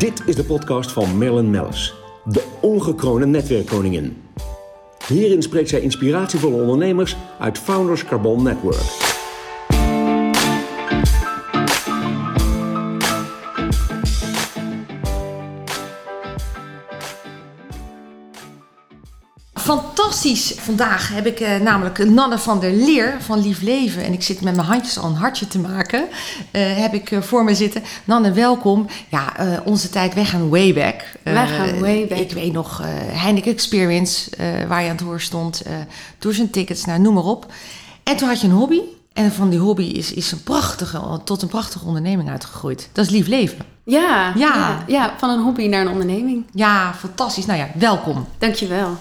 Dit is de podcast van Marilyn Mellis, de ongekroonde netwerkkoningin. Hierin spreekt zij inspiratievolle ondernemers uit Founders Carbon Network. Fantastisch. Vandaag heb ik eh, namelijk Nanne van der Leer van Lief Leven. En ik zit met mijn handjes al een hartje te maken. Eh, heb ik eh, voor me zitten. Nanne, welkom. Ja, onze tijd, wij gaan way back. Wij gaan way back. Ik weet nog, Heineken Experience, waar je aan het horen stond. eh duizend tickets, nou, noem maar op. En toen had je een hobby. En van die hobby is, is een prachtige, tot een prachtige onderneming uitgegroeid. Dat is Lief Leven. Ja, Ja. ja. ja, van een hobby naar een onderneming. Ja, fantastisch. Nou ja, welkom. Dankjewel.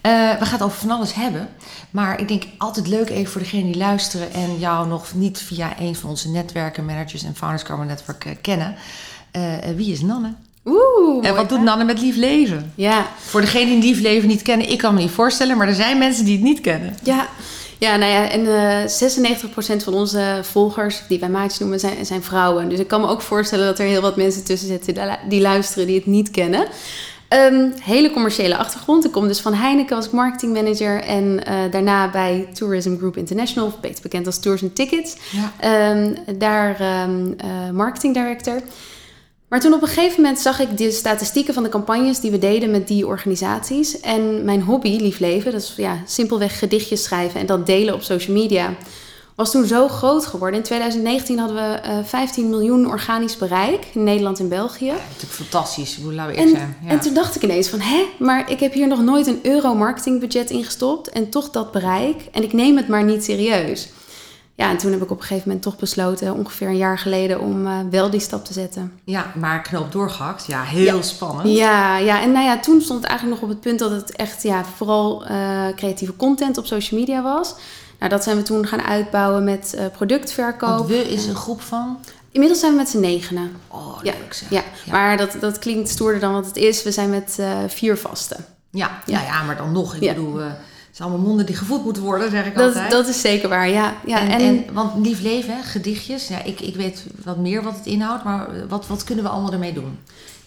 Eh, we gaan het over van alles hebben. Maar ik denk altijd leuk even voor degenen die luisteren en jou nog niet via een van onze netwerken, managers en Founders Carbon Network eh, kennen. Eh, wie is Nanne? Oeh. en wat doet hè? Nanne met Lief Leven? Ja, Voor degenen die Lief Leven niet kennen, ik kan me niet voorstellen, maar er zijn mensen die het niet kennen. ja. Ja, nou ja, en eh 96% van onze volgers, die wij maatjes noemen, zijn, zijn vrouwen. Dus ik kan me ook voorstellen dat er heel wat mensen tussen zitten die luisteren die het niet kennen. Ehm, hele commerciële achtergrond. Ik kom dus van Heineken als marketingmanager en eh, daarna bij Tourism Group International, of beter bekend als Tours and Tickets. Ja. Ehm, daar eh, marketing director. Maar toen op een gegeven moment zag ik de statistieken van de campagnes die we deden met die organisaties. En mijn hobby, lief leven, dat is ja, simpelweg gedichtjes schrijven en dat delen op social media, was toen zo groot geworden. In 2019 hadden we eh 15 miljoen organisch bereik in Nederland en België. Natuurlijk fantastisch, hoe laten we En, zijn. Ja. en toen dacht ik ineens van, hè, maar ik heb hier nog nooit een euro marketingbudget ingestopt en toch dat bereik. En ik neem het maar niet serieus. Ja, en toen heb ik op een gegeven moment toch besloten, ongeveer een jaar geleden, om eh, wel die stap te zetten. ja, maar knoop doorgehakt. Ja, heel Ja. spannend. Ja, ja, en nou ja, toen stond het eigenlijk nog op het punt dat het echt ja, vooral eh, creatieve content op social media was. Nou, dat zijn we toen gaan uitbouwen met eh, productverkoop. Want we is een groep van... Inmiddels zijn we met z'n negenen. Oh, Ja, leuk zeg. Ja, maar dat, dat klinkt stoerder dan wat het is. We zijn met eh, vier vasten. Ja, Ja. Nou ja, maar dan nog. Ik Ja. bedoel, eh, het zijn allemaal monden die gevoed moeten worden, zeg ik Dat, altijd. dat is zeker waar, ja. ja en, en, want lief leven, hè, gedichtjes. Ja, ik, ik weet wat meer wat het inhoudt, maar wat, wat kunnen we allemaal ermee doen?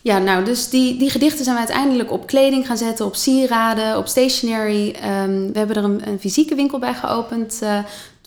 Ja, nou, dus die, die gedichten zijn we uiteindelijk op kleding gaan zetten, op sieraden, op stationery. Ehm, we hebben er een, een fysieke winkel bij geopend. eh,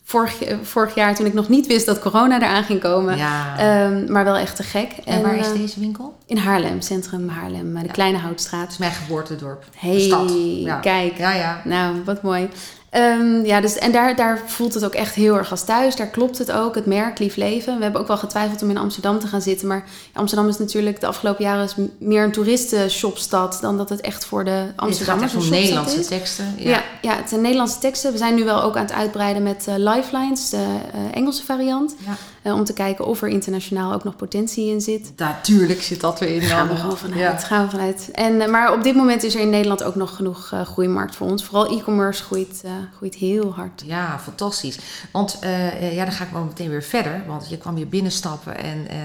vorig, vorig jaar, toen ik nog niet wist dat corona eraan ging komen. Ja. Ehm, maar wel echt te gek. en waar is eh, deze winkel? In Haarlem, centrum Haarlem, eh, de Ja. Kleine Houtstraat. is mijn geboortedorp. Hey, de stad. Ja. kijk. Ja, ja. Nou, wat mooi. Ehm, ja, dus, en daar, daar voelt het ook echt heel erg als thuis. Daar klopt het ook, het merk Lief Leven. We hebben ook wel getwijfeld om in Amsterdam te gaan zitten. Maar Amsterdam is natuurlijk de afgelopen jaren meer een toeristenshopstad... dan dat het echt voor de gaat Amsterdammers echt een om shopstad Nederlandse is. teksten. Ja. Ja, het zijn Nederlandse teksten. We zijn nu wel ook aan het uitbreiden met eh, Lifelines, de eh, Engelse variant. Ja. Eh, om te kijken of er internationaal ook nog potentie in zit. Natuurlijk zit dat weer in. Daar gaan we gewoon vanuit. Ja. Gaan we vanuit. En, maar op dit moment is er in Nederland ook nog genoeg groeimarkt voor ons. Vooral e-commerce groeit, groeit heel hard. Ja, fantastisch. Want eh, eh, ja, dan ga ik wel meteen weer verder. Want je kwam hier binnenstappen en eh,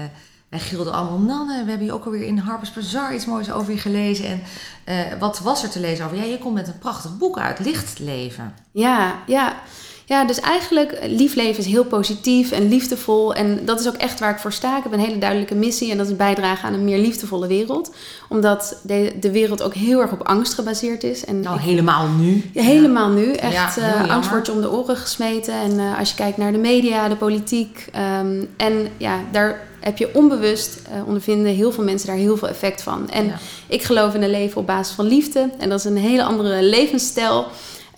wij gilden allemaal... Nanne, we hebben hier ook alweer in Harper's Bazaar iets moois over je gelezen. En wat was er te lezen over? Ja, je komt met een prachtig boek uit, Lichtleven. Ja, ja. Ja, dus eigenlijk, eh, lief leven is heel positief en liefdevol. En dat is ook echt waar ik voor sta. Ik heb een hele duidelijke missie en dat is bijdragen aan een meer liefdevolle wereld. Omdat de, de wereld ook heel erg op angst gebaseerd is. En Nou, ik- helemaal nu. Ja, helemaal nu. Echt Ja, eh, angst wordt je om de oren gesmeten. En eh, als je kijkt naar de media, de politiek. ehm, en ja, daar heb je onbewust, ondervinden heel veel mensen daar heel veel effect van. En ik geloof in een leven op basis van liefde. En dat is een hele andere levensstijl.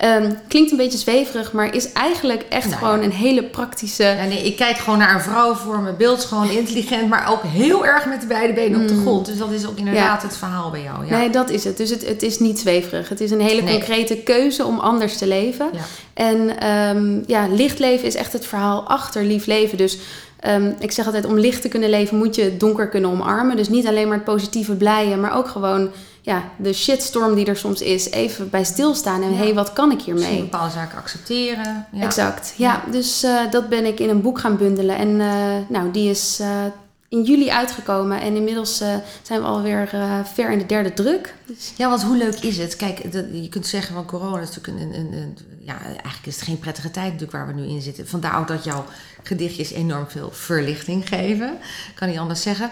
Ehm, klinkt een beetje zweverig, maar is eigenlijk echt Nou gewoon een hele praktische... Ja, nee, ik kijk gewoon naar een vrouw voor mijn beeld, gewoon intelligent, maar ook heel erg met de beide benen op de grond. Dus dat is ook inderdaad het verhaal bij jou. Ja. Mm. Nee, dat is het. Dus het, het is niet zweverig. Het is een hele Nee. concrete keuze om anders te leven. Ja. En ehm, ja, licht leven is echt het verhaal achter lief leven. Dus ehm, ik zeg altijd, om licht te kunnen leven moet je het donker kunnen omarmen. Dus niet alleen maar het positieve blije, maar ook gewoon ja, de shitstorm die er soms is, even bij stilstaan. En Ja. hé, hey, wat kan ik Misschien hiermee? bepaalde zaken accepteren. Ja. Exact. Ja, dus eh, dat ben ik in een boek gaan bundelen. En eh, nou, die is eh, in juli uitgekomen. En inmiddels zijn we alweer ver in de derde druk. Dus... Ja, want hoe leuk is het? Kijk, dat, je kunt zeggen van corona is natuurlijk een, een, een, Ja, eigenlijk is het geen prettige tijd natuurlijk waar we nu in zitten. Vandaar ook dat jouw gedichtjes enorm veel verlichting geven. Kan niet anders zeggen.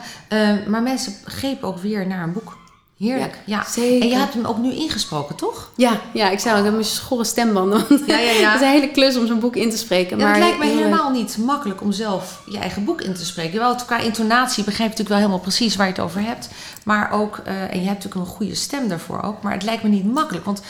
Maar mensen grepen ook weer naar een boek. Heerlijk. Ja, Zeker. En je hebt hem ook nu ingesproken, toch? Ja, ja ik zei al, ik heb een schorre stembanden. Want ja, ja, ja. het is een hele klus om zo'n boek in te spreken. Maar het lijkt me helemaal niet makkelijk om zelf je eigen boek in te spreken. Wel, qua intonatie begrijp je natuurlijk wel helemaal precies waar je het over hebt. Maar ook, uh, en je hebt natuurlijk een goede stem daarvoor ook. Maar het lijkt me niet makkelijk. Want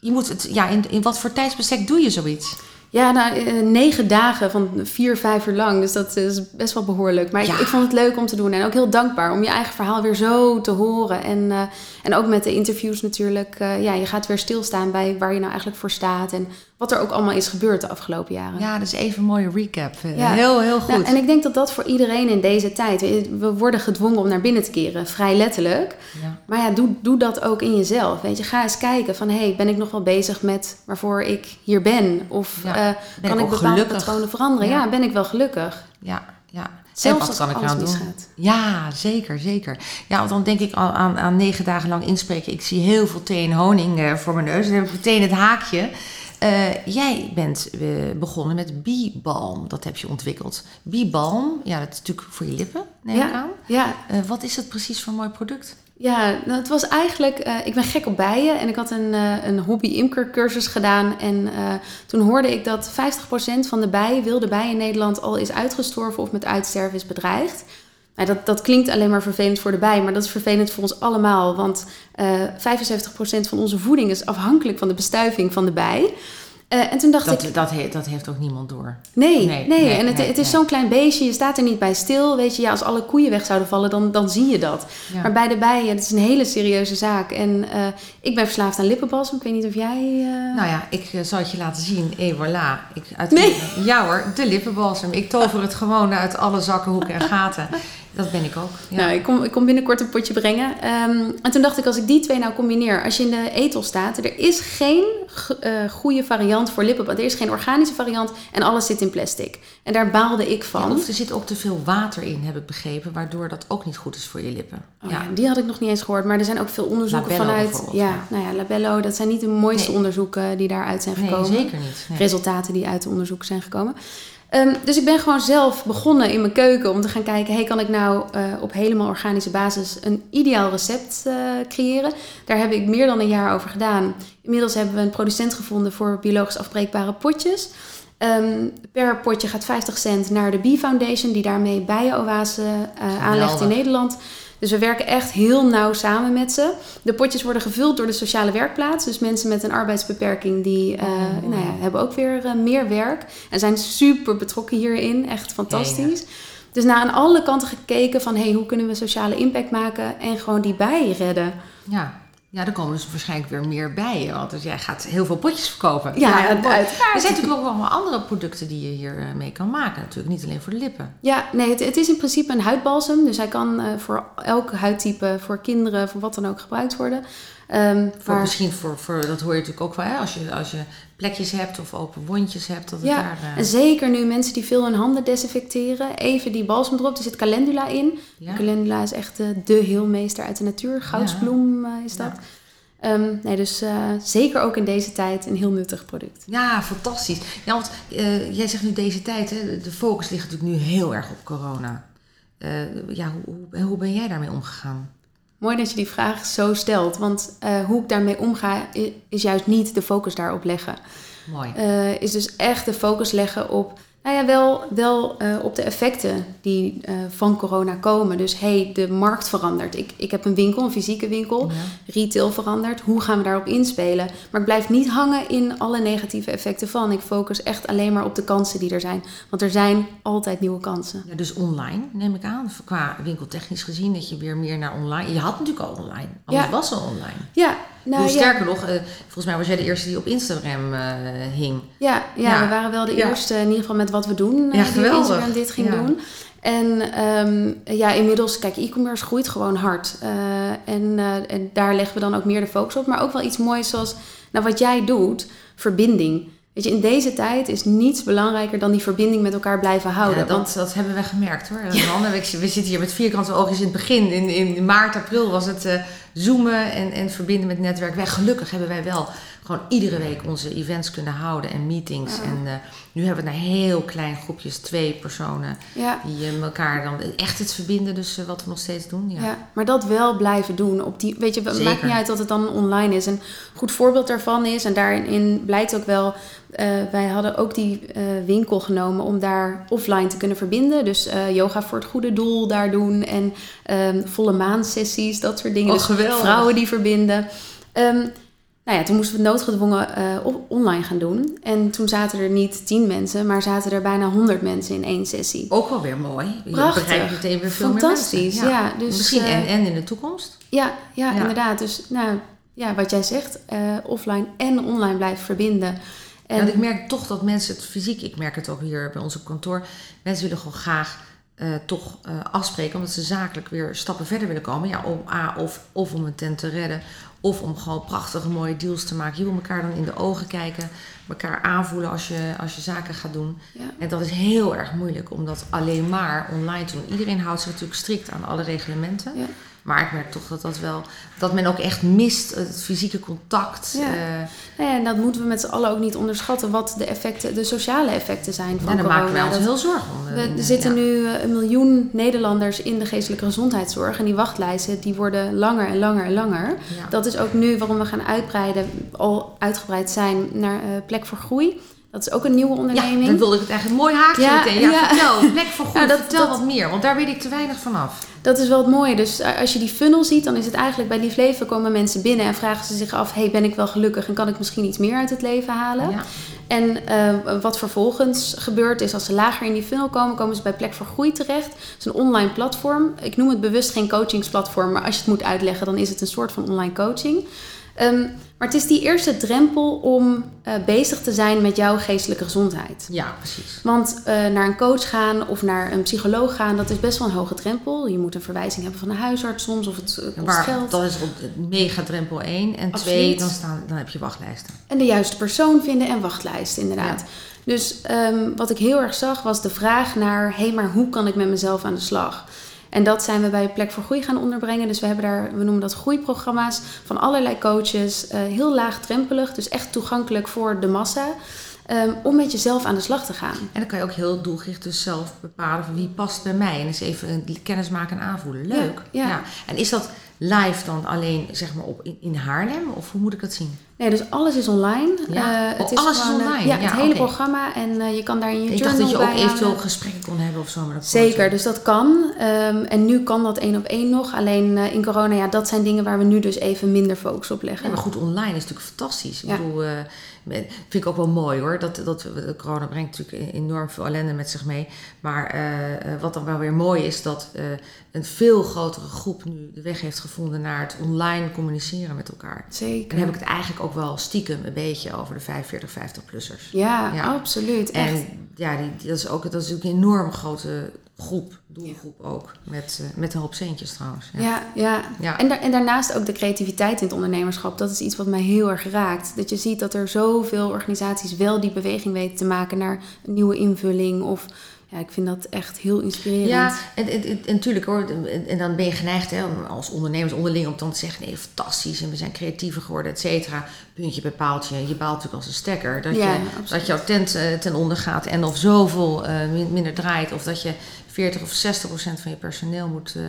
je moet het, ja, in, in wat voor tijdsbestek doe je zoiets? Ja, nou, eh, negen dagen van vier, vijf uur lang. Dus dat is best wel behoorlijk. Maar Ja. ik, ik vond het leuk om te doen. En ook heel dankbaar om je eigen verhaal weer zo te horen. En, eh, en ook met de interviews natuurlijk. eh, ja, je gaat weer stilstaan bij waar je nou eigenlijk voor staat. En wat er ook allemaal is gebeurd de afgelopen jaren. Ja, dus even een mooie recap. Eh, Ja. Heel, heel goed. Nou, en ik denk dat dat voor iedereen in deze tijd... We worden gedwongen om naar binnen te keren, vrij letterlijk. ja. Maar ja, doe, doe dat ook in jezelf. Weet je, ga eens kijken van... hey, ben ik nog wel bezig met waarvoor ik hier ben? Of Ja. eh, Ben kan ik ik bepaalde gelukkig? patronen veranderen? Ja. Ben ik wel gelukkig? ja, ja. Zelfs en wat kan ik nou doen? Ja, zeker, zeker. Ja, want dan denk ik aan, aan, aan negen dagen lang inspreken. Ik zie heel veel thee en honing eh, voor mijn neus. Dan heb ik meteen het haakje. Eh, jij bent eh, begonnen met Bee-balm. Dat heb je ontwikkeld. Bee-balm, ja, dat is natuurlijk voor je lippen, neem ik Ja, aan. ja, Eh, wat is het precies voor een mooi product? ja nou, het was eigenlijk... ik ben gek op bijen en ik had een, een hobby-imker-cursus gedaan. En toen hoorde ik dat 50% van de bijen, wilde bijen in Nederland... al is uitgestorven of met uitsterven is bedreigd. Nou, dat, dat klinkt alleen maar vervelend voor de bij, maar dat is vervelend voor ons allemaal. Want eh 75% van onze voeding is afhankelijk van de bestuiving van de bij. Eh, en toen dacht ik, Dat, dat, he- dat heeft ook niemand door. Nee, Nee, nee, nee, en het, nee, het is zo'n klein beestje, je staat er niet bij stil. Weet je, ja, als alle koeien weg zouden vallen, dan, dan zie je dat. Ja. Maar bij de bijen, het is een hele serieuze zaak. En eh, ik ben verslaafd aan lippenbalsem. Ik weet niet of jij... eh, Nou ja, ik zal het je laten zien. Et voilà. Ik, uit Nee. Ja hoor, de lippenbalsem. Ik tover het gewoon uit alle zakken, hoeken en gaten. Dat ben ik ook. Ja. Nou, ik kom, ik kom binnenkort een potje brengen. Ehm, en toen dacht ik, als ik die twee nou combineer, als je in de etel staat, er is geen eh, goede variant voor lippenbalsem. Er is geen organische variant en alles zit in plastic. En daar baalde ik Ja, van. of er zit ook te veel water in, heb ik begrepen, waardoor dat ook niet goed is voor je lippen. Oh ja, die had ik nog niet eens gehoord. Maar er zijn ook veel onderzoeken Labello vanuit. Ja, nou ja, Labello, dat zijn niet de mooiste Nee. onderzoeken die daaruit zijn Nee, gekomen. zeker niet. Nee. Resultaten die uit de onderzoeken zijn gekomen. Ehm, dus ik ben gewoon zelf begonnen in mijn keuken om te gaan kijken: hey, kan ik nou eh, op helemaal organische basis een ideaal recept eh, creëren? Daar heb ik meer dan een jaar over gedaan. Inmiddels hebben we een producent gevonden voor biologisch afbreekbare potjes. Ehm, per potje gaat 50 cent naar de Bee Foundation, die daarmee bijenoase eh aanlegt in. Nederland. Dus we werken echt heel nauw samen met ze. De potjes worden gevuld door de sociale werkplaats. Dus mensen met een arbeidsbeperking die eh, Oh, nou ja, hebben ook weer eh, meer werk. En zijn super betrokken hierin. Echt fantastisch. Dus naar aan alle kanten gekeken van hey, hoe kunnen we sociale impact maken en gewoon die bijen redden. Ja. Ja, er komen dus waarschijnlijk weer meer bij. Want dus jij gaat heel veel potjes verkopen. Ja, mooi. uiteraard. Er zijn natuurlijk ook wel andere producten die je hier eh, mee kan maken. Natuurlijk niet alleen voor de lippen. Ja, nee, het, het is in principe een huidbalsem. Dus hij kan eh, voor elk huidtype, voor kinderen, voor wat dan ook gebruikt worden. Ehm, Voor, maar- Misschien voor, voor, dat hoor je natuurlijk ook wel, hè? Als, je, als je plekjes hebt of open wondjes hebt. Dat het Ja, daar, en zeker nu mensen die veel hun handen desinfecteren. Even die balsem erop. Er zit calendula in. ja. Calendula is echt eh, de heelmeester uit de natuur. Goudsbloem eh, is dat. Ja. Ehm, nee, dus zeker ook in deze tijd een heel nuttig product. Ja, fantastisch. Ja, want jij zegt nu deze tijd, hè, de- focus ligt natuurlijk nu heel erg op corona. Ja, hoe, hoe ben jij daarmee omgegaan? Mooi dat je die vraag zo stelt. Want eh, hoe ik daarmee omga, is juist niet de focus daarop leggen. Mooi. Eh, is dus echt de focus leggen op, nou ja, wel, wel eh, op de effecten die eh, van corona komen. Dus hey, de markt verandert. Ik, ik heb een winkel, een fysieke winkel. Ja. Retail verandert. Hoe gaan we daarop inspelen? Maar ik blijf niet hangen in alle negatieve effecten van. Ik focus echt alleen maar op de kansen die er zijn. Want er zijn altijd nieuwe kansen. Ja, dus online neem ik aan, qua winkeltechnisch gezien, dat je weer meer naar online. Je had natuurlijk al online, alles Ja. was al online. Ja, nou Hoe ja. sterker nog, eh, volgens mij was jij de eerste die op Instagram eh, hing. Ja, ja, Ja. we waren wel de eerste in ieder geval met wat we doen. eh, Ja, die geweldig. Instagram dit ging doen. En ehm, ja, inmiddels, kijk, e-commerce groeit gewoon hard. En, en daar leggen we dan ook meer de focus op. Maar ook wel iets moois zoals, nou wat jij doet, verbinding. Weet je, in deze tijd is niets belangrijker dan die verbinding met elkaar blijven houden. Ja, dat, want dat hebben we gemerkt hoor. Ja. We zitten hier met vierkante oogjes in het begin. In, in maart, april was het uh, zoomen en, en verbinden met netwerk. Wij, gelukkig hebben wij wel gewoon iedere week onze events kunnen houden en meetings. Ja. En uh, nu hebben we naar heel klein groepjes, twee personen, ja. die uh, elkaar dan echt het verbinden. Dus uh, wat we nog steeds doen. Ja. ja. maar dat wel blijven doen. Op die, weet je, het maakt niet uit dat het dan online is. Een goed voorbeeld daarvan is, en daarin blijkt ook wel, uh, wij hadden ook die winkel genomen om daar offline te kunnen verbinden. Dus yoga voor het goede doel daar doen en um, volle maansessies, dat soort dingen. Oh, dus vrouwen die verbinden. Um, nou ja, toen moesten we het noodgedwongen uh, online gaan doen. En toen zaten er niet tien mensen, maar zaten er bijna honderd mensen in één sessie. Ook wel weer mooi. Prachtig. Je begrijpt meteen weer veel Fantastisch, ja. ja. dus, Misschien uh, en, en in de toekomst. Ja, ja, ja. inderdaad. Dus nou, ja, wat jij zegt, uh, offline en online blijven verbinden. En ja, ik merk toch dat mensen het fysiek, ik merk het ook hier bij ons op kantoor, mensen willen gewoon graag uh, toch uh, afspreken, omdat ze zakelijk weer stappen verder willen komen. Ja, om A, of, of om een tent te redden, of om gewoon prachtige mooie deals te maken. Je wil elkaar dan in de ogen kijken, elkaar aanvoelen als je, als je zaken gaat doen. Ja. En dat is heel erg moeilijk om dat alleen maar online te doen. Iedereen houdt zich natuurlijk strikt aan alle reglementen. Ja. Maar ik merk toch dat dat wel, dat men ook echt mist, het fysieke contact. Ja. Uh, ja, en dat moeten we met z'n allen ook niet onderschatten, wat de effecten, de sociale effecten zijn van ja, daar corona. maken wij ons dat, heel zorgen om. We, er zitten ja. nu een miljoen Nederlanders in de geestelijke gezondheidszorg. En die wachtlijsten die worden langer en langer en langer. Ja. Dat is ook nu waarom we gaan uitbreiden, al uitgebreid zijn naar uh, plek voor groei. Dat is ook een nieuwe onderneming. Ja, dan wilde ik het eigenlijk mooi haakje Ja, meteen. Ja, ja. vertel, plek voor goed, Nou, dat- vertel dat- wat meer. Want daar weet ik te weinig van af. Dat is wel het mooie. Dus eh, als je die funnel ziet, dan is het eigenlijk bij Lief Leven komen mensen binnen en vragen ze zich af: hey, ben ik wel gelukkig en kan ik misschien iets meer uit het leven halen? Ja. En eh, wat vervolgens gebeurt is, als ze lager in die funnel komen, komen ze bij Plek voor Groei terecht. Het is een online platform. Ik noem het bewust geen coachingsplatform, maar als je het moet uitleggen, dan is het een soort van online coaching. Ehm, maar het is die eerste drempel om eh, bezig te zijn met jouw geestelijke gezondheid. ja, precies. Want eh, naar een coach gaan of naar een psycholoog gaan, dat is best wel een hoge drempel. Je moet een verwijzing hebben van een huisarts soms of het eh, kost Maar geld. dat is mega drempel 1. En Absoluut. 2, dan, staan, dan heb je wachtlijsten. En de juiste persoon vinden en wachtlijsten, inderdaad. Dus ehm, wat ik heel erg zag was de vraag naar: hé, hey, maar hoe kan ik met mezelf aan de slag? En dat zijn we bij Plek voor Groei gaan onderbrengen. Dus we hebben daar, we noemen dat groeiprogramma's van allerlei coaches. eh, heel laagdrempelig, dus echt toegankelijk voor de massa. ehm, om met jezelf aan de slag te gaan. En dan kan je ook heel doelgericht dus zelf bepalen van wie past bij mij. En eens even kennis maken en aanvoelen. Leuk. Ja, ja. En is dat live dan alleen zeg maar op, in, in Haarlem? Of hoe moet ik dat zien? Nee, dus alles is online. Ja. Eh, Oh, alles is gewoon, eh, online? Ja, Ja, het hele programma. En eh, je kan daar in je Ik journal dacht dat je ook eventueel gesprekken kon hebben of zo. Maar dat Zeker, dus dat kan. Ehm, en nu kan dat één op één nog. Alleen in corona, ja, dat zijn dingen waar we nu dus even minder focus op leggen. Ja, maar goed, online is natuurlijk fantastisch. Ik bedoel, vind ik ook wel mooi hoor. Dat, dat, de corona brengt natuurlijk enorm veel ellende met zich mee. Maar wat dan wel weer mooi is, dat een veel grotere groep nu de weg heeft gevonden naar het online communiceren met elkaar. En Zeker. dan heb ik het eigenlijk ook wel stiekem een beetje over de 45, 50-plussers. Ja, Ja. absoluut. Echt. En ja, die, dat, is ook, dat is ook een enorm grote groep, doelgroep ook. Met, eh, met een hoop centjes trouwens. Ja. Ja, ja. Ja. En, en daarnaast ook de creativiteit in het ondernemerschap. Dat is iets wat mij heel erg raakt. Dat je ziet dat er zoveel organisaties wel die beweging weten te maken naar een nieuwe invulling. Of ja, ik vind dat echt heel inspirerend. Ja, en, en, en, natuurlijk hoor. En, en dan ben je geneigd hè, om als ondernemers onderling om dan te zeggen: nee, fantastisch en we zijn creatiever geworden, et cetera. Puntje bij paaltje. Je baalt natuurlijk als een stekker. Dat, Ja, je, absoluut. dat jouw tent eh, ten onder gaat en of zoveel eh, min- minder draait. Of dat je 40 of 60 procent van je personeel moet, eh,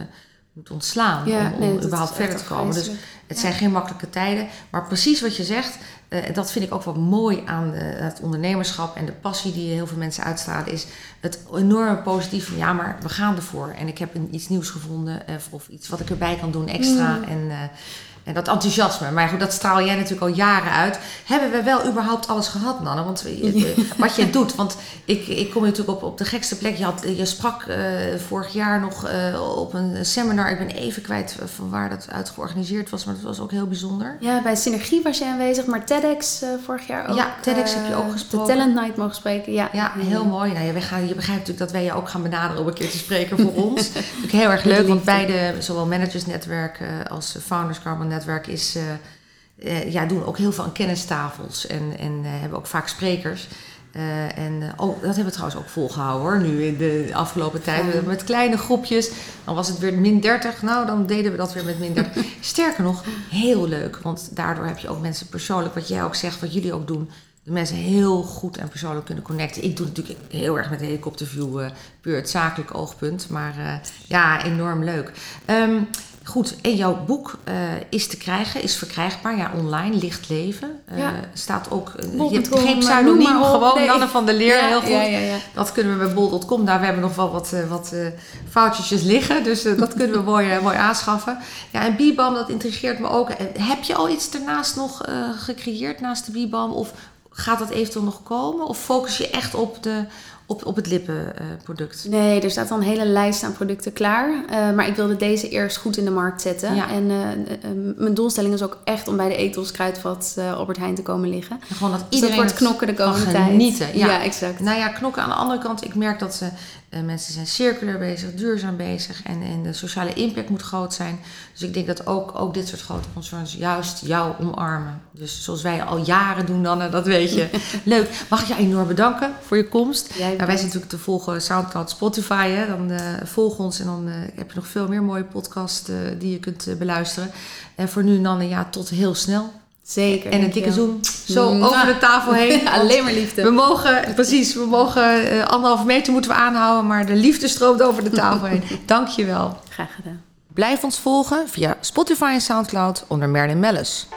moet ontslaan Ja, om, nee, om dat überhaupt verder te komen. Dus het Ja. zijn geen makkelijke tijden. Maar precies wat je zegt, eh, dat vind ik ook wel mooi aan eh, het ondernemerschap en de passie die heel veel mensen uitstralen, is het enorm positief van ja, maar we gaan ervoor. En ik heb een, iets nieuws gevonden eh, of iets wat ik erbij kan doen extra. Mm. En, en dat enthousiasme. Maar goed, dat straal jij natuurlijk al jaren uit. Hebben we wel überhaupt alles gehad, Nanne? Want eh, wat je doet, want ik, ik kom natuurlijk op, op de gekste plek. Je, had, je sprak eh, vorig jaar nog eh, op een seminar. Ik ben even kwijt van waar dat uit georganiseerd was, maar dat was ook heel bijzonder. Ja, bij Synergie was je aanwezig, maar TEDx vorig jaar ook. Ja, TEDx heb je ook gesproken. De Talent Night mogen spreken, ja. Ja, heel mooi. Nou, je begrijpt natuurlijk dat wij je ook gaan benaderen om een keer te spreken voor ons. Natuurlijk heel erg leuk, want beide, zowel Managersnetwerk als Founders Carbon Netwerk, is, eh, eh, ja, doen ook heel veel aan kennistafels en, en eh, hebben ook vaak sprekers. En oh, dat hebben we trouwens ook volgehouden hoor, nu in de afgelopen tijd. Met kleine groepjes. Dan was het weer min 30. Nou, dan deden we dat weer met min 30. Sterker nog, heel leuk. Want daardoor heb je ook mensen persoonlijk, wat jij ook zegt, wat jullie ook doen. De mensen heel goed en persoonlijk kunnen connecten. Ik doe natuurlijk heel erg met de helikopterview, puur het zakelijk oogpunt. Maar ja, enorm leuk. Ehm, goed, en jouw boek eh, is te krijgen, is verkrijgbaar. Ja, online, Licht Leven. Eh, Ja. Staat ook, eh, je hebt geen noem pseudoniem, gewoon Nee. Van der Leer, Ja, heel goed. Ja. Dat kunnen we bij bol.com. Daar we hebben nog wel wat, wat foutjes liggen. Dus dat kunnen we mooi, mooi aanschaffen. Ja, en Bibam, dat intrigeert me ook. En heb je al iets daarnaast nog gecreëerd naast de Bibam? Of gaat dat eventueel nog komen? Of focus je echt op, de, op, op het lippenproduct? Nee, er staat al een hele lijst aan producten klaar. Eh, maar ik wilde deze eerst goed in de markt zetten. Ja. En eh, eh, mijn doelstelling is ook echt om bij de Ethos Kruidvat Albert Heijn te komen liggen. En gewoon dat Dus dat iedereen wordt het knokken de komende tijd. genieten. Ja. Ja, exact. Nou ja, knokken aan de andere kant. Ik merk dat ze, eh, mensen zijn circulair bezig, duurzaam bezig. En, en de sociale impact moet groot zijn. Dus ik denk dat ook, ook dit soort grote concerns juist jou omarmen. Dus zoals wij al jaren doen eh, dat weet je. Leuk. Mag ik jou enorm bedanken voor je komst. Ja, wij zijn natuurlijk te volgen Soundcloud, Spotify. Hè? Dan eh, volg ons en dan eh, heb je nog veel meer mooie podcasts die je kunt beluisteren. En voor nu, Nanne, ja, tot heel snel. Zeker. En een dikke dankjewel. zoen zo Mwah. over de tafel heen. Alleen maar liefde. we mogen, precies, we mogen eh, anderhalve meter moeten we aanhouden, maar de liefde stroomt over de tafel heen. Dank je wel. Graag gedaan. Blijf ons volgen via Spotify en Soundcloud onder Merlin Mellis.